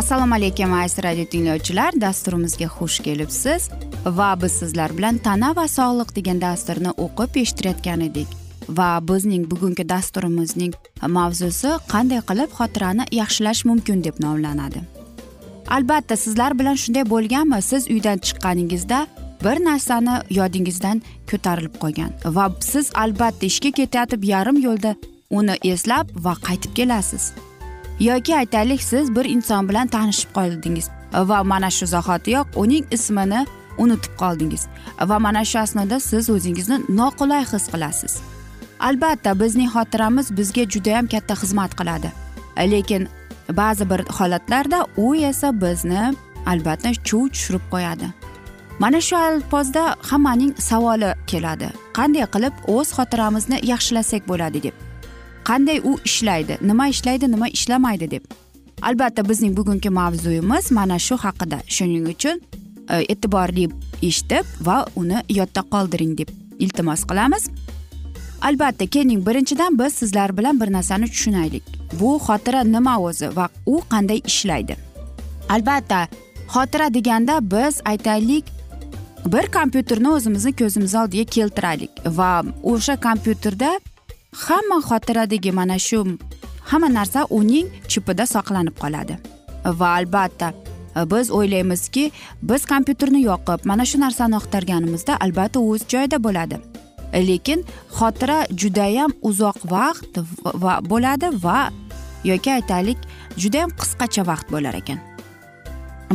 assalomu alaykum aziz radio tinglovchilar. Dasturimizga xush kelibsiz va biz sizlar bilan tana va sog'liq degan dasturni o'qib eshittirayotgan edik. Va bizning bugungi dasturimizning mavzusi qanday qilib xotirani yaxshilash mumkin deb nomlanadi. Albatta sizlar bilan shunday bo'lganmi? Siz uydan chiqqaningizda bir narsani yodingizdan ko'tarilib qolgan va siz albatta ishga ketayotib yarim yo'lda uni eslab va qaytib kelasiz. Yoki aytaylik siz bir inson bilan tanishib qoldingiz va mana shu zahotiyoq uning ismini unutib qoldingiz va mana shu asnoda siz o'zingizni noqulay his qilasiz. Albatta bizning xotiramiz bizga judayam katta xizmat qiladi. Lekin ba'zi bir holatlarda u esa bizni albatta chuv tushirib qo'yadi. Mana shu alpozda hammaning savoli keladi. Qanday qilib o'z xotiramizni yaxshilasak bo'ladi deb. Qanday u ishlaydi? Nima ishlaydi nima ishlamaydi deb. Albatta bizning bugungi mavzuyimiz mana shu haqida. Shuning uchun e, e'tiborli eshitib va uni yodda qoldiring deb iltimos qilamiz. Albatta keling birinchidan biz sizlar bilan bir narsani tushunaylik. Bu xotira nima o'zi va u qanday ishlaydi? Albatta xotira deganda biz aytaylik bir kompyuterni o'zimizni ko'zimiz oldiga keltiraylik va o'sha kompyuterda hamma xotiradagi mana shu hamma narsa uning chipida saqlanib qoladi. Va albatta biz o'ylaymizki biz kompyuterni yoqib mana shu narsani axtarganimizda albatta u o'z joyida bo'ladi. Lekin xotira judayam uzoq vaqt va bo'ladi va yoki aytaylik judayam qisqacha vaqt bo'lar ekan.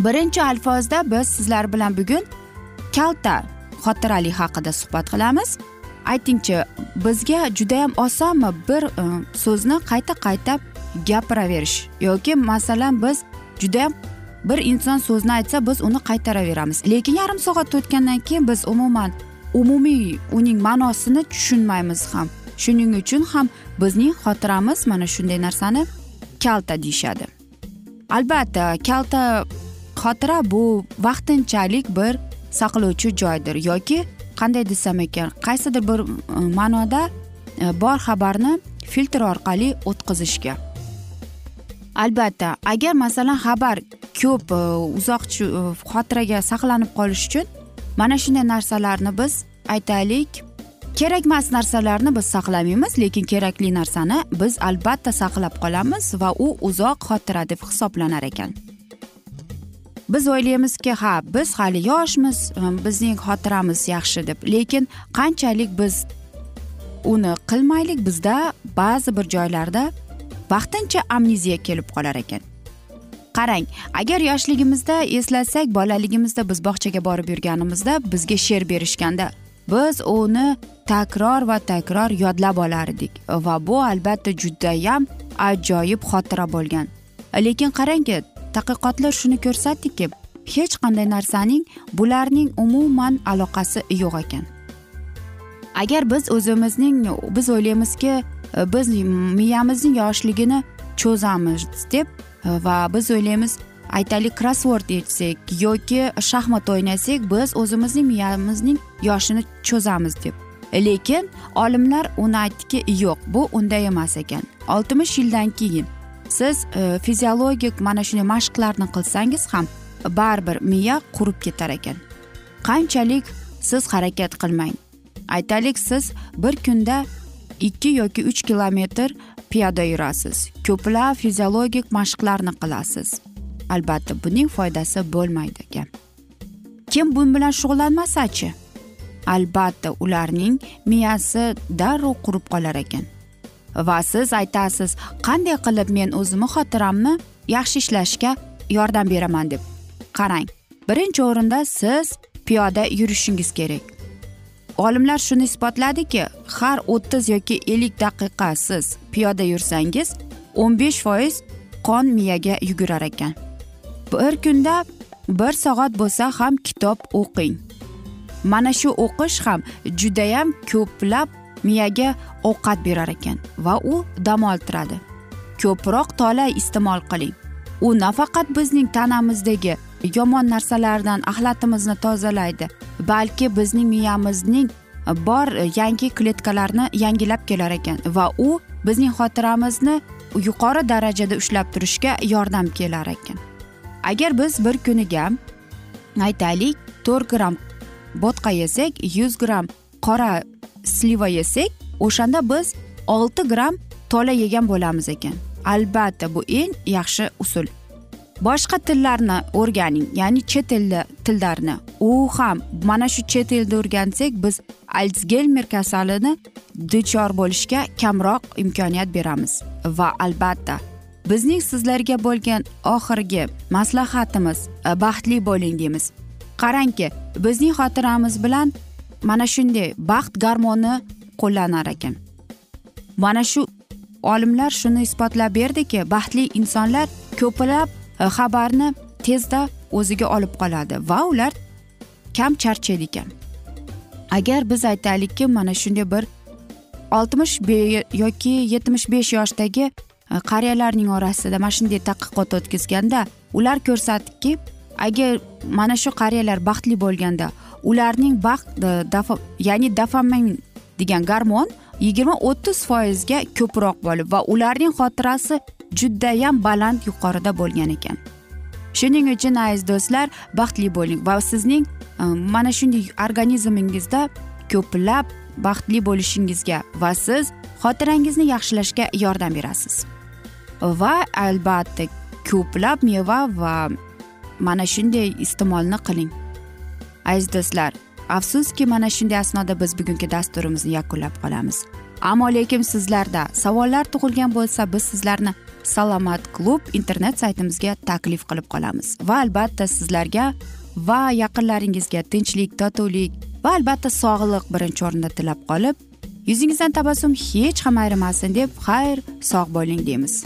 Birinchi alfozda biz sizlar bilan bugun kalta xotiralik haqida suhbat qilamiz. Aytingchi bizga judayam osonmi bir e, so'zni qayta qayta gapiraverish yoki masalan biz judayam bir inson so'zni aytsa biz uni qaytaraveramiz. Lekin yarim soat o'tgandan keyin biz umuman umumiy uning ma'nosini tushunmaymiz ham. Shuning uchun ham bizning xotiramiz mana shunday narsani kalta deyishadi. Albatta kalta xotira bu vaqtinchalik bir saqlovchi joydir yoki qanday desam ekan? Qaysidir bir e, ma'noda e, bor xabarni filtr orqali o'tkazishga. Albatta agar masalan xabar ko'p e, uzoq xotiraga saqlanib qolish uchun mana shunday narsalarni biz aytaylik. Kerakmas narsalarni biz saqlamaymiz lekin kerakli narsani biz albatta saqlab qolamiz va u uzoq xotira deb hisoblanar ekan. Biz o'ylaymizki ha biz hali yoshmiz e, bizning xotiramiz yaxshi deb. Lekin qanchalik biz uni qilmaylik bizda ba'zi bir joylarda vaqtincha amniziya kelib qolar ekan. Qarang agar yoshligimizda eslasak bolaligimizda biz bog'chaga borib yurganimizda bizga she'r berishganda biz uni takror va takror yodlab olardik va bu albatta judayam ajoyib xotira bo'lgan. Lekin qarangki tadqiqotlar shuni ko'rsatdiki hech qanday narsaning bularning umuman aloqasi yo'q ekan. Agar biz o'zimizning biz o'ylaymizki biz miyamizning yoshligini cho'zamiz deb va biz o'ylaymiz aytaylik krossvord yechsak yoki shaxmat o'ynasak biz o'zimizning miyamizning yoshini cho'zamiz deb. Lekin olimlar uni aytdiki yo'q bu unday emas ekan. Oltmish yildan keyin siz e, fiziologik mana shunday mashqlarni qilsangiz ham baribir miya qurib ketar ekan. Qanchalik siz harakat qilmang? Aytaylik siz bir kunda ikki yoki uch kilometr piyoda yurasiz. Ko'plab fiziologik mashqlarni qilasiz. Albatta buning foydasi bo'lmaydi ekan kim bu bilan shug'ullanmasachi? Albatta ularning miyasi darrov qurib qolar ekan. Va siz aytasiz qanday qilib men o'zimni xotiramni yaxshi ishlashga yordam beraman deb qarang. Birinchi o'rinda siz piyoda yurishingiz kerak. Olimlar shuni isbotladiki har o'ttiz yoki ellik daqiqa siz piyoda yursangiz o'n besh foiz qon miyaga yugurar ekan. Bir kunda bir soat bo'lsa ham kitob o'qing. Mana shu o'qish ham judayam ko'plab miyaga ovqat berar ekan va u dam oltiradi. Ko'proq tola iste'mol qiling. U nafaqat bizning tanamizdagi yomon narsalardan axlatimizni tozalaydi balki bizning miyamizning bor yangi kletkalarni yangilab kelar ekan va u bizning xotiramizni yuqori darajada ushlab turishga yordam kelar ekan. Agar biz bir kuniga aytaylik to'rt gramm bo'tqa yesak yuz gramm qora sliva yesak o'shanda biz olti gramm tola yegan bo'lamiz ekan. Albatta bu eng yaxshi usul. Boshqa tillarni o'rganing ya'ni chet elda tillarni. U ham mana shu chet elda o'rgansak biz alsgelmer kasalini duchor bo'lishga kamroq imkoniyat beramiz. Va albatta bizning sizlarga bo'lgan oxirgi maslahatimiz baxtli bo'ling deymiz. Qarangki bizning xotiramiz bilan mana shunday baxt garmoni qo'llanar ekan. Mana shu olimlar shuni isbotlab berdiki baxtli insonlar ko'plab e, xabarni tezda o'ziga olib qoladi va ular kam charchaydi ekan. Agar biz aytaylikki mana shunday bir oltmish yoki yetmish besh yoshdagi e, qariyalarning orasida mana shunday tadqiqot o'tkazganda ular ko'rsatdiki agar mana shu qariyalar baxtli bo'lganda ularning baxt e, ya'ni dofamin degan garmon yigirma o'ttiz foizga ko'proq bo'lib va ularning xotirasi judayam baland yuqorida bo'lgan ekan. Shuning uchun aziz do'stlar baxtli bo'ling va sizning e, mana shunday organizmingizda ko'plab baxtli bo'lishingizga va siz xotirangizni yaxshilashga yordam berasiz. Va albatta ko'plab meva va mana shunday iste'molni qiling. Aziz do'stlar afsuski mana shunday asnoda biz bugungi dasturimizni yakunlab qolamiz. Ammo lekin sizlarda savollar tug'ilgan bo'lsa biz sizlarni salomat klub internet saytimizga taklif qilib qolamiz. Va albatta sizlarga va yaqinlaringizga tinchlik totuvlik va albatta sog'lik birinchi o'rinda tilab qolib yuzingizdan tabassum hech ham ayrimasin deb xayr sog' bo'ling deymiz.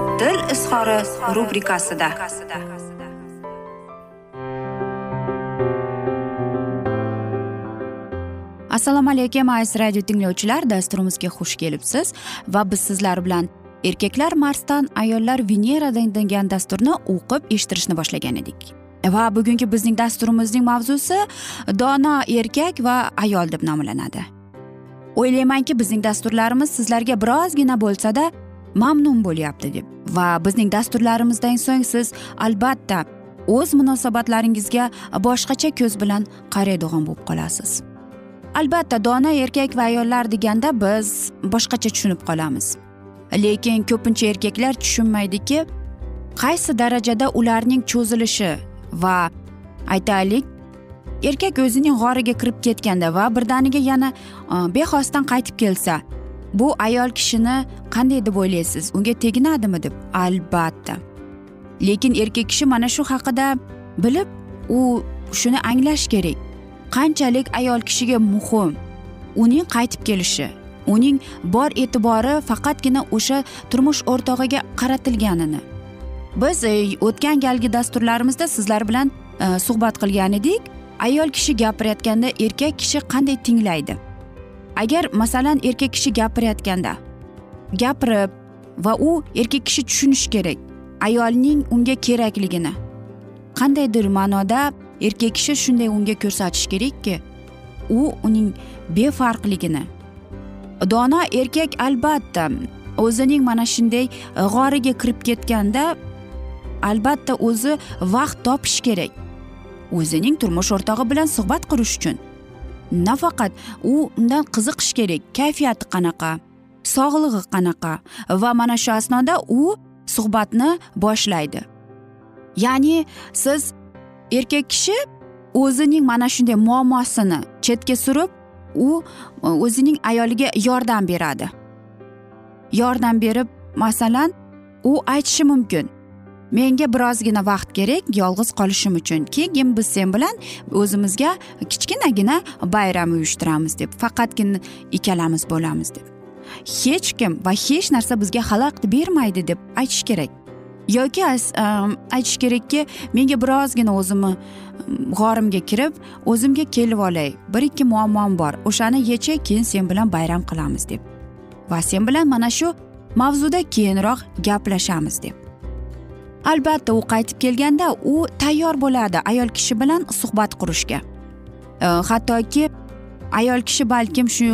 izhori rubrikasida. Assalomu alaykum aziz radio tinglovchilar dasturimizga xush kelibsiz va biz sizlar bilan erkaklar marsdan ayollar veneradan degan dasturni o'qib eshittirishni boshlagan edik. Va bugungi bizning dasturimizning mavzusi dono erkak va ayol deb nomlanadi. O'ylaymanki bizning dasturlarimiz sizlarga birozgina bo'lsada mamnun bo'lyapti deb. Va bizning dasturlarimizdan so'ng siz albatta o'z munosabatlaringizga boshqacha ko'z bilan qaraydigan bo'lib qolasiz. Albatta dona erkak va ayollar deganda biz boshqacha tushunib qolamiz. Lekin ko'pincha erkaklar tushunmaydiki qaysi darajada ularning cho'zilishi va aytaylik erkak o'zining g'origa kirib ketganda va birdaniga yana e, bexosdan qaytib kelsa bu ayol kishini qanday deb o'ylaysiz? Unga teginadimi deb? Albatta. Lekin erkak kishi mana shu haqida bilib u shuni anglash kerak. Qanchalik ayol kishiga muhim? Uning qaytib kelishi uning bor e'tibori faqatgina o'sha turmush o'rtog'iga qaratilganini. Biz e, o'tgan galgi dasturlarimizda sizlar bilan e, suhbat qilgan edik. Ayol kishi gapirayotganda erkak kishi qanday tinglaydi? Agar masalan erkak kishi gapirayotganda gapirib va u erkak kishi tushunishi kerak ayolning unga kerakligini qandaydir ma'noda erkak kishi shunday unga ko'rsatish kerakki u uning befarqligini. Dono erkak albatta o'zining mana shunday g'origa kirib ketganda albatta o'zi vaqt topish kerak. O'zining turmush o'rtog'i bilan suhbat qurish uchun. Nafaqat u undan qiziqish kerak kayfiyati qanaqa sog'lig'i qanaqa va mana shu asnoda u suhbatni boshlaydi. Ya'ni siz erkak kishi o'zining mana shunday muammosini chetga surib u o'zining ayoliga yordam beradi. Yordam berib masalan u aytishi mumkin menga birozgina vaqt kerak yolg'iz qolishim uchun. Keyin biz sen bilan o'zimizga kichkinagina bayram uyushtiramiz deb faqatgina ikkalamiz bo'lamiz deb. Hech kim va hech narsa bizga xalaqit bermaydi deb aytish kerak. Yoki aytish kerakki menga birozgina o'zimni g'orimga kirib o'zimga kelib olay. Bir ikki muammom bor. O'shani yechay keyin sen bilan bayram qilamiz deb. Va sen bilan mana shu mavzuda keyinroq gaplashamiz deb. Albatta u qaytib kelganda u tayyor bo'ladi ayol kishi bilan suhbat qurishga. E, hattoki ayol kishi balkim shu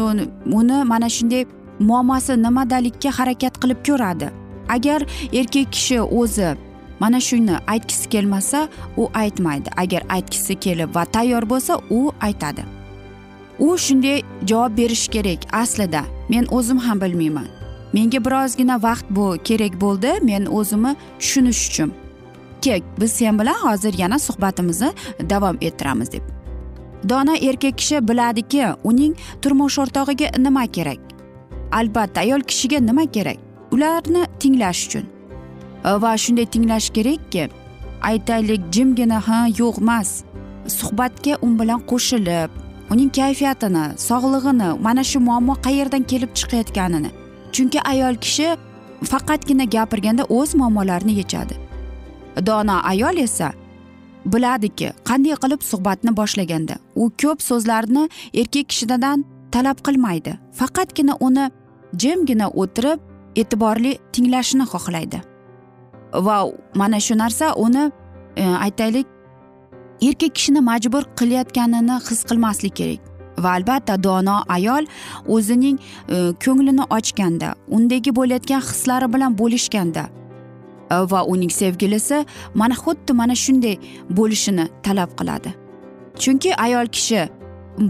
uni mana shunday muammosi nimadalikka harakat qilib ko'radi. Agar erkak kishi o'zi mana shuni aytgisi kelmasa u aytmaydi. Agar aytgisi kelib va tayyor bo'lsa u aytadi. U shunday javob berishi kerak aslida. Men o'zim ham bilmayman. Menga birozgina vaqt bu kerak bo'ldi men o'zimni tushunish uchun. Kel biz sen bilan hozir yana suhbatimizni davom ettiramiz deb. Dono erkak kishi biladiki uning turmush o'rtog'iga nima kerak? Albatta ayol kishiga nima kerak? Ularni tinglash uchun. E, va shunday tinglash kerakki aytaylik jimgina ha yo'q emas. Suhbatga u bilan qo'shilib uning kayfiyatini sog'lig'ini mana shu muammo qayerdan kelib chiqayotganini chunki ayol kishi faqatgina gapirganda o'z muammolarini yechadi. Dono ayol esa biladiki qanday qilib suhbatni boshlaganda u ko'p so'zlarni erkak kishidan talab qilmaydi. Faqatgina uni jimgina o'tirib e'tiborli tinglashini xohlaydi. Va mana shu narsa uni e, aytaylik erkak kishini majbur qilayotganini his qilmaslik kerak. Va albatta dono ayol o'zining e, ko'nglini ochganda undagi bo'layotgan hislari bilan bo'lishganda e, va uning sevgilisi mana xuddi mana shunday bo'lishini talab qiladi. Chunki ayol kishi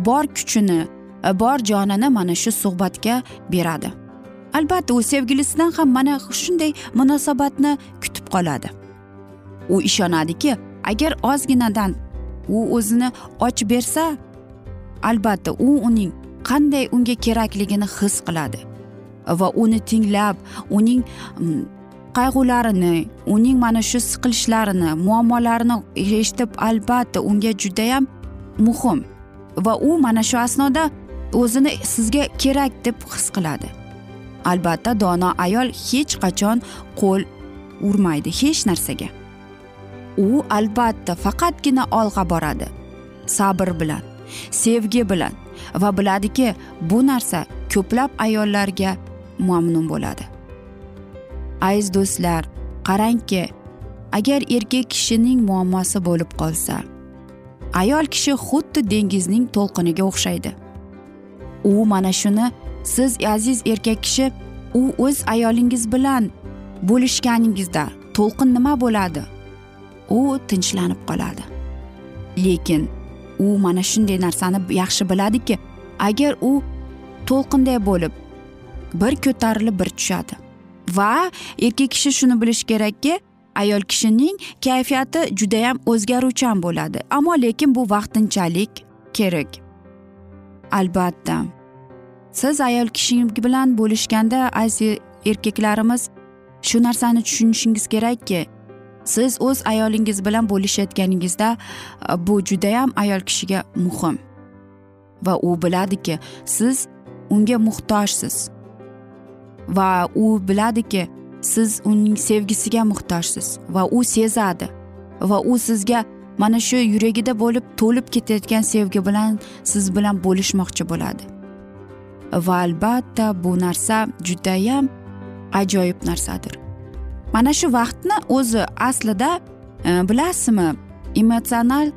bor kuchini e, bor jonini mana shu suhbatga beradi. Albatta u sevgilisidan ham mana shunday munosabatni kutib qoladi. U ishonadiki agar ozginadan u o'zini ochib bersa albatta u uning qanday unga kerakligini his qiladi va uni tinglab uning mm, qayg'ularini uning mana shu siqilishlarini muammolarini eshitib albatta unga judayam muhim va u mana shu asnoda o'zini sizga kerak deb his qiladi. Albatta dono ayol hech qachon qo'l urmaydi hech narsaga. U albatta faqatgina olg'a boradi sabr bilan. Sevgi bilan va biladiki bu narsa ko'plab ayollarga mamnun bo'ladi. Aziz do'stlar qarangki agar erkak kishining muammosi bo'lib qolsa ayol kishi xuddi dengizning to'lqiniga o'xshaydi. U mana shuni siz aziz erkak kishi u o'z ayolingiz bilan bo'lishganingizda to'lqin nima bo'ladi? U tinchlanib qoladi. Lekin u mana shunday narsani yaxshi biladiki agar u to'lqinday bo'lib bir ko'tarilib bir tushadi. Va erkak kishi shuni bilishi kerakki ayol kishining kayfiyati judayam o'zgaruvchan bo'ladi. Ammo lekin bu vaqtinchalik kerak. Albatta. Siz ayol kishi bilan bo'lishganda aziz erkaklarimiz shu narsani tushunishingiz kerakki siz o'z ayolingiz bilan bo'lishayotganingizda e, bu judayam ayol kishiga muhim. Va u biladiki siz unga muhtojsiz. Va u biladiki siz uning sevgisiga muhtojsiz va u sezadi. Va u sizga mana shu yuragida bo'lib to'lib ketayotgan sevgi bilan siz bilan bo'lishmoqchi bo'ladi. Va albatta bu narsa judayam ajoyib narsadir. Mana shu vaqtni o'zi aslida e, bilasizmi emotsional e,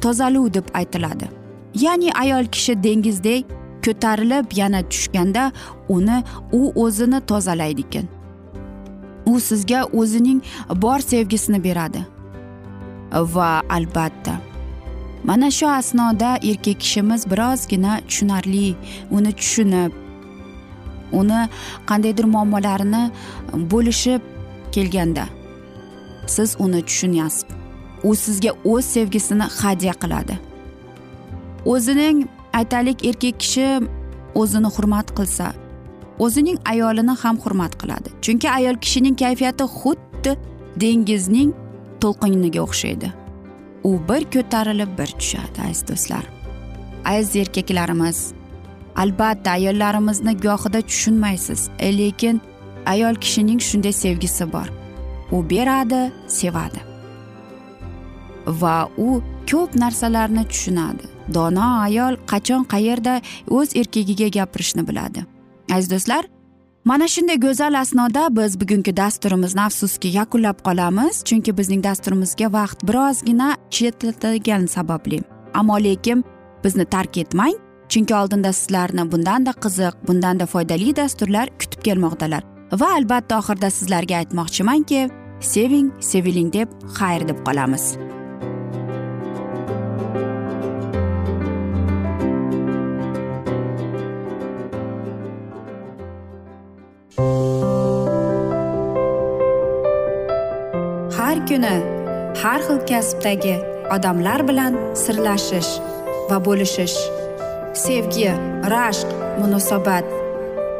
tozaluv deb aytiladi. Ya'ni ayol kishi dengizdek ko'tarilib yana tushganda uni u o'zini tozalaydi ekan. U sizga o'zining bor sevgisini beradi. Va albatta mana shu asnoda erkak kishimiz birozgina tushunarli uni tushunib uni qandaydir muammolarini bo'lishib kelganda. Siz uni tushunasiz u sizga o'z sevgisini hadya qiladi. O'zining aytaylik erkak kishi o'zini hurmat qilsa o'zining ayolini ham hurmat qiladi. Chunki ayol kishining kayfiyati xuddi dengizning to'lqiniga o'xshaydi. U bir ko'tarilib bir tushadi aziz do'stlar. Aziz erkaklarimiz albatta ayollarimizni gohida tushunmaysiz lekin ayol kishining shunday sevgisi bor. U beradi sevadi. Va u ko'p narsalarni tushunadi. Dono ayol qachon qayerda o'z erkagiga gapirishni biladi. Aziz do'stlar mana shunday go'zal asnoda biz bugungi dasturimizni afsuski yakunlab qolamiz chunki bizning dasturimizga vaqt birozgina chetlatilgani sababli. Ammo lekin bizni tark etmang chunki oldinda sizlarni bundanda qiziq bundanda foydali dasturlar kutib kelmoqdalar. Va albatta oxirida sizlarga aytmoqchimanki seving seviling deb xayr deb qolamiz. Har kuni har xil kasbdagi odamlar bilan sirlashish va bo'lishish sevgi rashq munosabat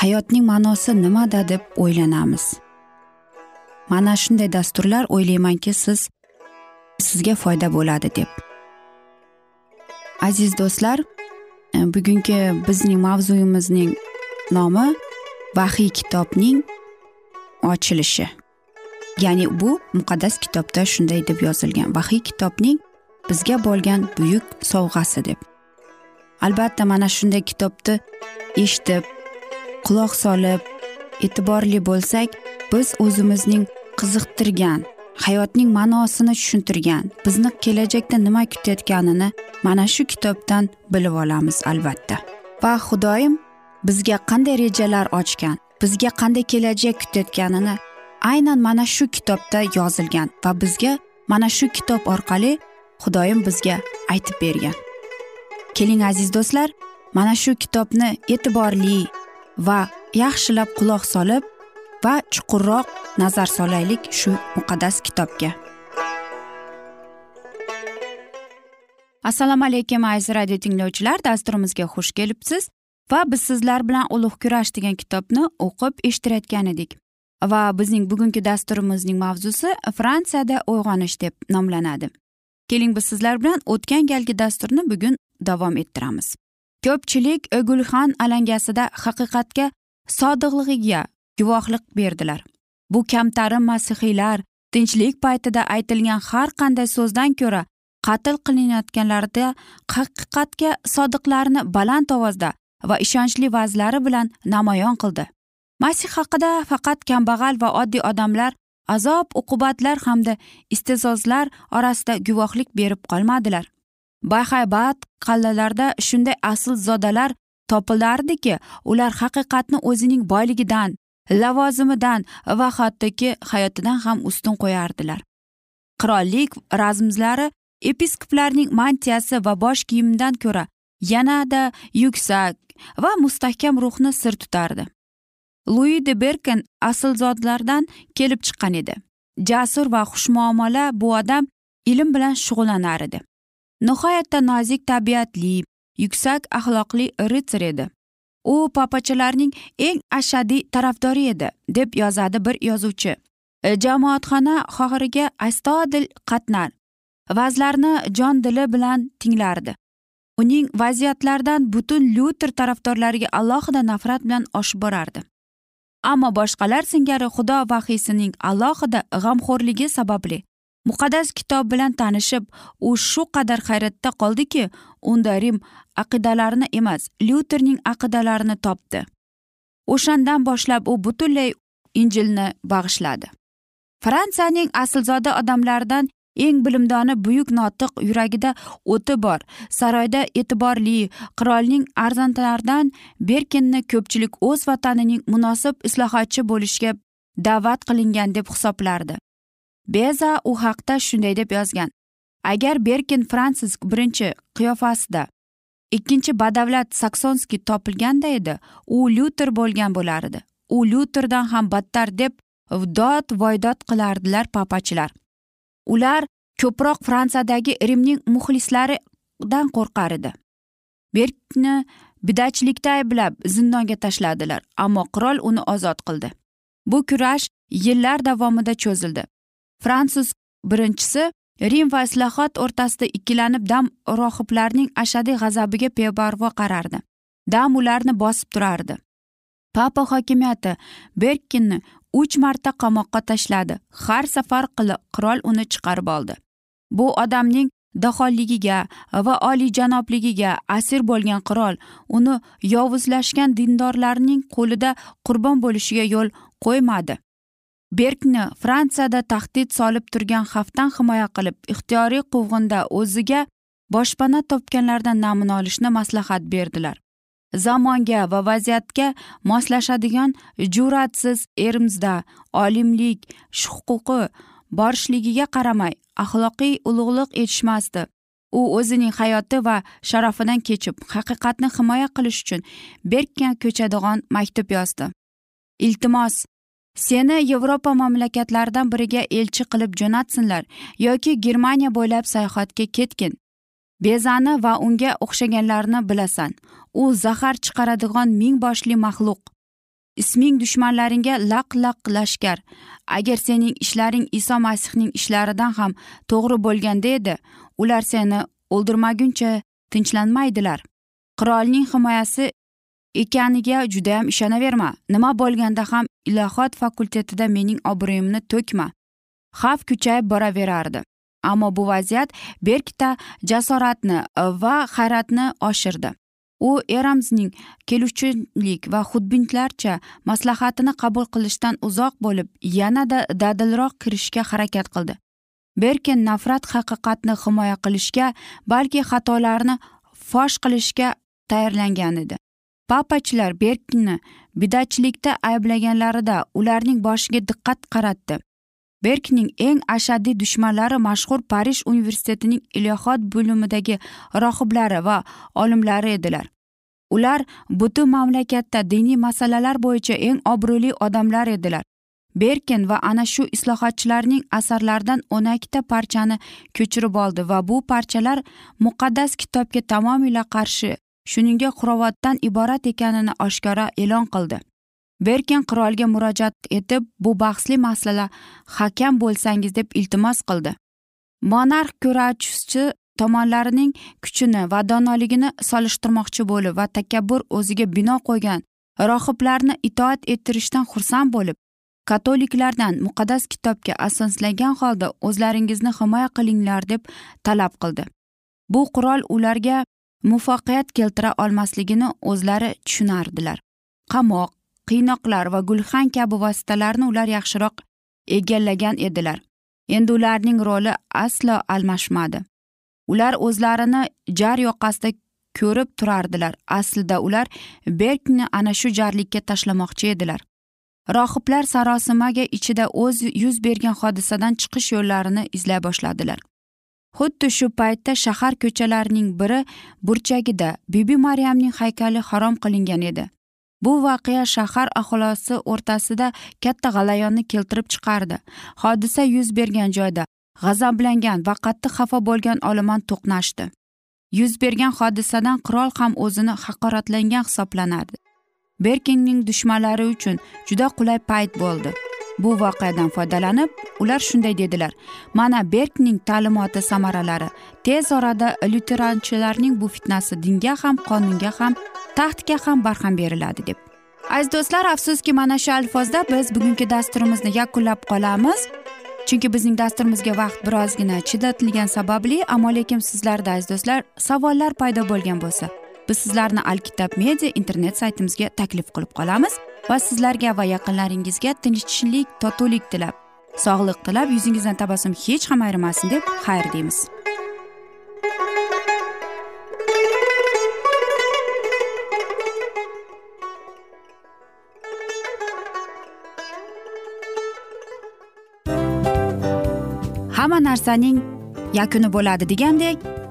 hayotning ma'nosi nimada deb o'ylanamiz. Mana shunday dasturlar o'ylaymanki siz sizga foyda bo'ladi deb. Aziz do'stlar e, bugungi bizning mavzuyimizning nomi vahiy kitobning ochilishi. Ya'ni bu muqaddas kitobda shunday deb yozilgan. Vahiy kitobning bizga bo'lgan buyuk sovg'asi deb. Albatta mana shunday kitobni eshitib quloq solib e'tiborli bo'lsak biz o'zimizning qiziqtirgan hayotning ma'nosini tushuntirgan bizni kelajakda nima kutayotganini mana shu kitobdan bilib olamiz albatta. Va xudoyim bizga qanday rejalar ochgan bizga qanday kelajak kutayotganini aynan mana shu kitobda yozilgan va bizga mana shu kitob orqali xudoyim bizga aytib bergan. Keling aziz do'stlar mana shu kitobni e'tiborli va yaxshilab quloq solib va chuqurroq nazar solaylik shu muqaddas kitobga. Assalomu alaykum aziz radio tinglovchilar. Dasturimizga xush kelibsiz va biz sizlar bilan ulug' kurash degan kitobni o'qib eshittirayotgan edik. Va bizning bugungi dasturimizning mavzusi fransiyada uyg'onish deb nomlanadi. Keling biz sizlar bilan o'tgan galgi dasturni bugun davom ettiramiz. Ko'pchilik gulxan alangasida haqiqatga sodiqligiga guvohlik berdilar. Bu kamtarin masihiylar tinchlik paytida aytilgan har qanday so'zdan ko'ra qatl qilinayotganlarida haqiqatga sodiqlarni baland ovozda va ishonchli vazlari bilan namoyon qildi. Masih haqida faqat kambag'al va oddiy odamlar azob uqubatlar hamda istezozlar orasida guvohlik berib qolmadilar. Bahaybat qallalarda shunday asl zodalar topilardiki ular haqiqatni o'zining boyligidan lavozimidan va hattoki hayotidan ham ustun qo'yardilar. Qirollik razmzlari episkoplarning mantiyasi va bosh kiyimidan ko'ra yanada yuksak va mustahkam ruhni sir tutardi. Lui de berken aslzodlardan kelib chiqqan edi. Jasur va xushmuomala bu odam ilm bilan shug'ullanar edi. Nihoyatda nozik tabiatli yuksak axloqli ritsar edi. U papachalarning eng ashaddiy tarafdori edi deb yozadi bir yozuvchi. E, jamoatxona xohiriga astodil qatnar. Vazlarni jon dili bilan tinglardi. Uning vaziyatlardan butun lyuter tarafdorlariga alohida nafrat bilan oshib borardi. Ammo boshqalar singari xudo vahiysining alohida g'amxo'rligi sababli muqaddas kitob bilan tanishib u shu qadar hayratda qoldiki unda rim aqidalarini emas lyuterning aqidalarini topdi. O'shandan boshlab u butunlay injilni bag'ishladi. Fransiyaning aslzoda odamlaridan eng bilimdoni buyuk notiq yuragida o'ti bor. Saroyda e'tiborli qirolning arzantlaridan berkinni ko'pchilik o'z vatanining munosib islohotchi bo'lishga da'vat qilingan deb hisoblardi. Beza u haqda shunday deb yozgan. Agar berkin fransisk birinchi qiyofasida ikkinchi badavlat saksonskiy topilganda edi u lyuter bo'lgan bo'lar edi. U lyuterdan ham battar deb dod voydod qilardilar papachilar. Ular ko'proq fransiyadagi rimning muxlislaridan qo'rqar edi. Berkni bidachilikda ayblab zindonga tashladilar ammo qirol uni ozod qildi. Bu kurash yillar davomida cho'zildi. Fransuz birinchisi rim va islohot o'rtasida ikkilanib dam rohiblarning ashadiy g'azabiga beparvo qarardi. Dam ularni bosib turardi. Papa hokimiyati berkinni uch marta qamoqqa tashladi. Har safar qirol uni chiqarib oldi. Bu odamning daholligiga va oliyjanobligiga asir bo'lgan qirol uni yovuzlashgan dindorlarning qo'lida qurbon bo'lishiga yo'l qo'ymadi. Berkni fransiyada tahdid solib turgan xavfdan himoya qilib ixtiyoriy quvg'inda o'ziga boshpana topganlardan namuna olishni maslahat berdilar. Zamonga va vaziyatga moslashadigan jur'atsiz erimizda olimlik huquqi borishligiga qaramay axloqiy ulug'liq etishmasdi u o'zining hayoti va sharafidan kechib haqiqatni himoya qilish uchun berkga ko'chadigan maktub yozdi. Iltimos seni yevropa mamlakatlaridan biriga elchi qilib jo'natsinlar yoki germaniya bo'ylab sayohatga ketgin. Bezani va unga o'xshaganlarni bilasan. U zahar chiqaradigan ming boshli maxluq. Isming dushmanlaringga laq laq lashkar agar sening ishlaring iso masihning ishlaridan ham to'g'ri bo'lganda edi ular seni o'ldirmaguncha tinchlanmaydilar. Qirolning himoyasi ekaniga judayam ishonaverma. Nima bo'lganda ham ilohot fakultetida mening obro'yimni to'kma. Xavf kuchayib boraverardi. Ammo bu vaziyat berkita jasoratni va hayratni oshirdi. U eramsning keluvchilik va xudbinlarcha maslahatini qabul qilishdan uzoq bo'lib yanada dadilroq kirishga harakat qildi. Berkin nafrat haqiqatni himoya qilishga balki xatolarni fosh qilishga tayyorlangan edi. Papachilar berkni bidatchilikda ayblaganlarida ularning boshiga diqqat qaratdi. Berkning eng ashaddiy dushmanlari mashhur parij universitetining ilohot bo'limidagi rohiblari va olimlari edilar. Ular butun mamlakatda diniy masalalar bo'yicha eng obro'li odamlar edilar. Berkin va ana shu islohotchilarning asarlaridan o'n ikkita parchani ko'chirib oldi va bu parchalar muqaddas kitobga tamomila qarshi shuningdek xurovatdan iborat ekanini oshkora e'lon qildi. Berkin qirolga murojaat etib bu bahsli masala hakam bo'lsangiz deb iltimos qildi. Monarx kurachchi tomonlarining kuchini va donoligini solishtirmoqchi bo'lib va takabbur o'ziga bino qo'ygan rohiblarni itoat ettirishdan xursand bo'lib katoliklardan muqaddas kitobga asoslangan holda o'zlaringizni himoya qilinglar deb talab qildi. Bu qurol ularga muvaffaqiyat keltira olmasligini o'zlari tushunardilar. Qamoq qiynoqlar va gulxan kabi vositalarni ular yaxshiroq egallagan edilar. Endi ularning roli aslo almashmadi. Ular o'zlarini jar yoqasida ko'rib turardilar. Aslida ular berkni ana shu jarlikka tashlamoqchi edilar. Rohiblar sarosimaga ichida o'z yuz bergan hodisadan chiqish yo'llarini izlay boshladilar. Xuddi shu paytda shahar ko'chalarining biri burchagida bibi maryamning haykali harom qilingan edi. Bu voqea shahar aholisi o'rtasida katta g'alayonni keltirib chiqardi. Hodisa yuz bergan joyda g'azablangan va qattiq xafa bo'lgan olomon to'qnashdi. Yuz bergan hodisadan qirol ham o'zini haqoratlangan hisoblanardi. Berkinning dushmanlari uchun juda qulay payt bo'ldi. Bu voqeadan foydalanib ular shunday dedilar. Mana berkning ta'limoti samaralari. Tez orada lyuteranchilarning bu fitnasi dinga ham qonunga ham taxtga ham barham beriladi deb. Aziz do'stlar afsuski mana shu alfozda biz bugungi dasturimizni yakunlab qolamiz. Chunki bizning dasturimizga vaqt birozgina chidatilgani sababli ammo lekin sizlarda aziz do'stlar savollar paydo bo'lgan bo'lsa. Biz sizlarni alkitab media internet saytimizga taklif qilib qolamiz va sizlarga va yaqinlaringizga tinchlik totuvlik tilab sog'lik tilab yuzingizdan tabassum hech ham ayrimasin deb xayr deymiz. Hamma narsaning yakuni bo'ladi degandek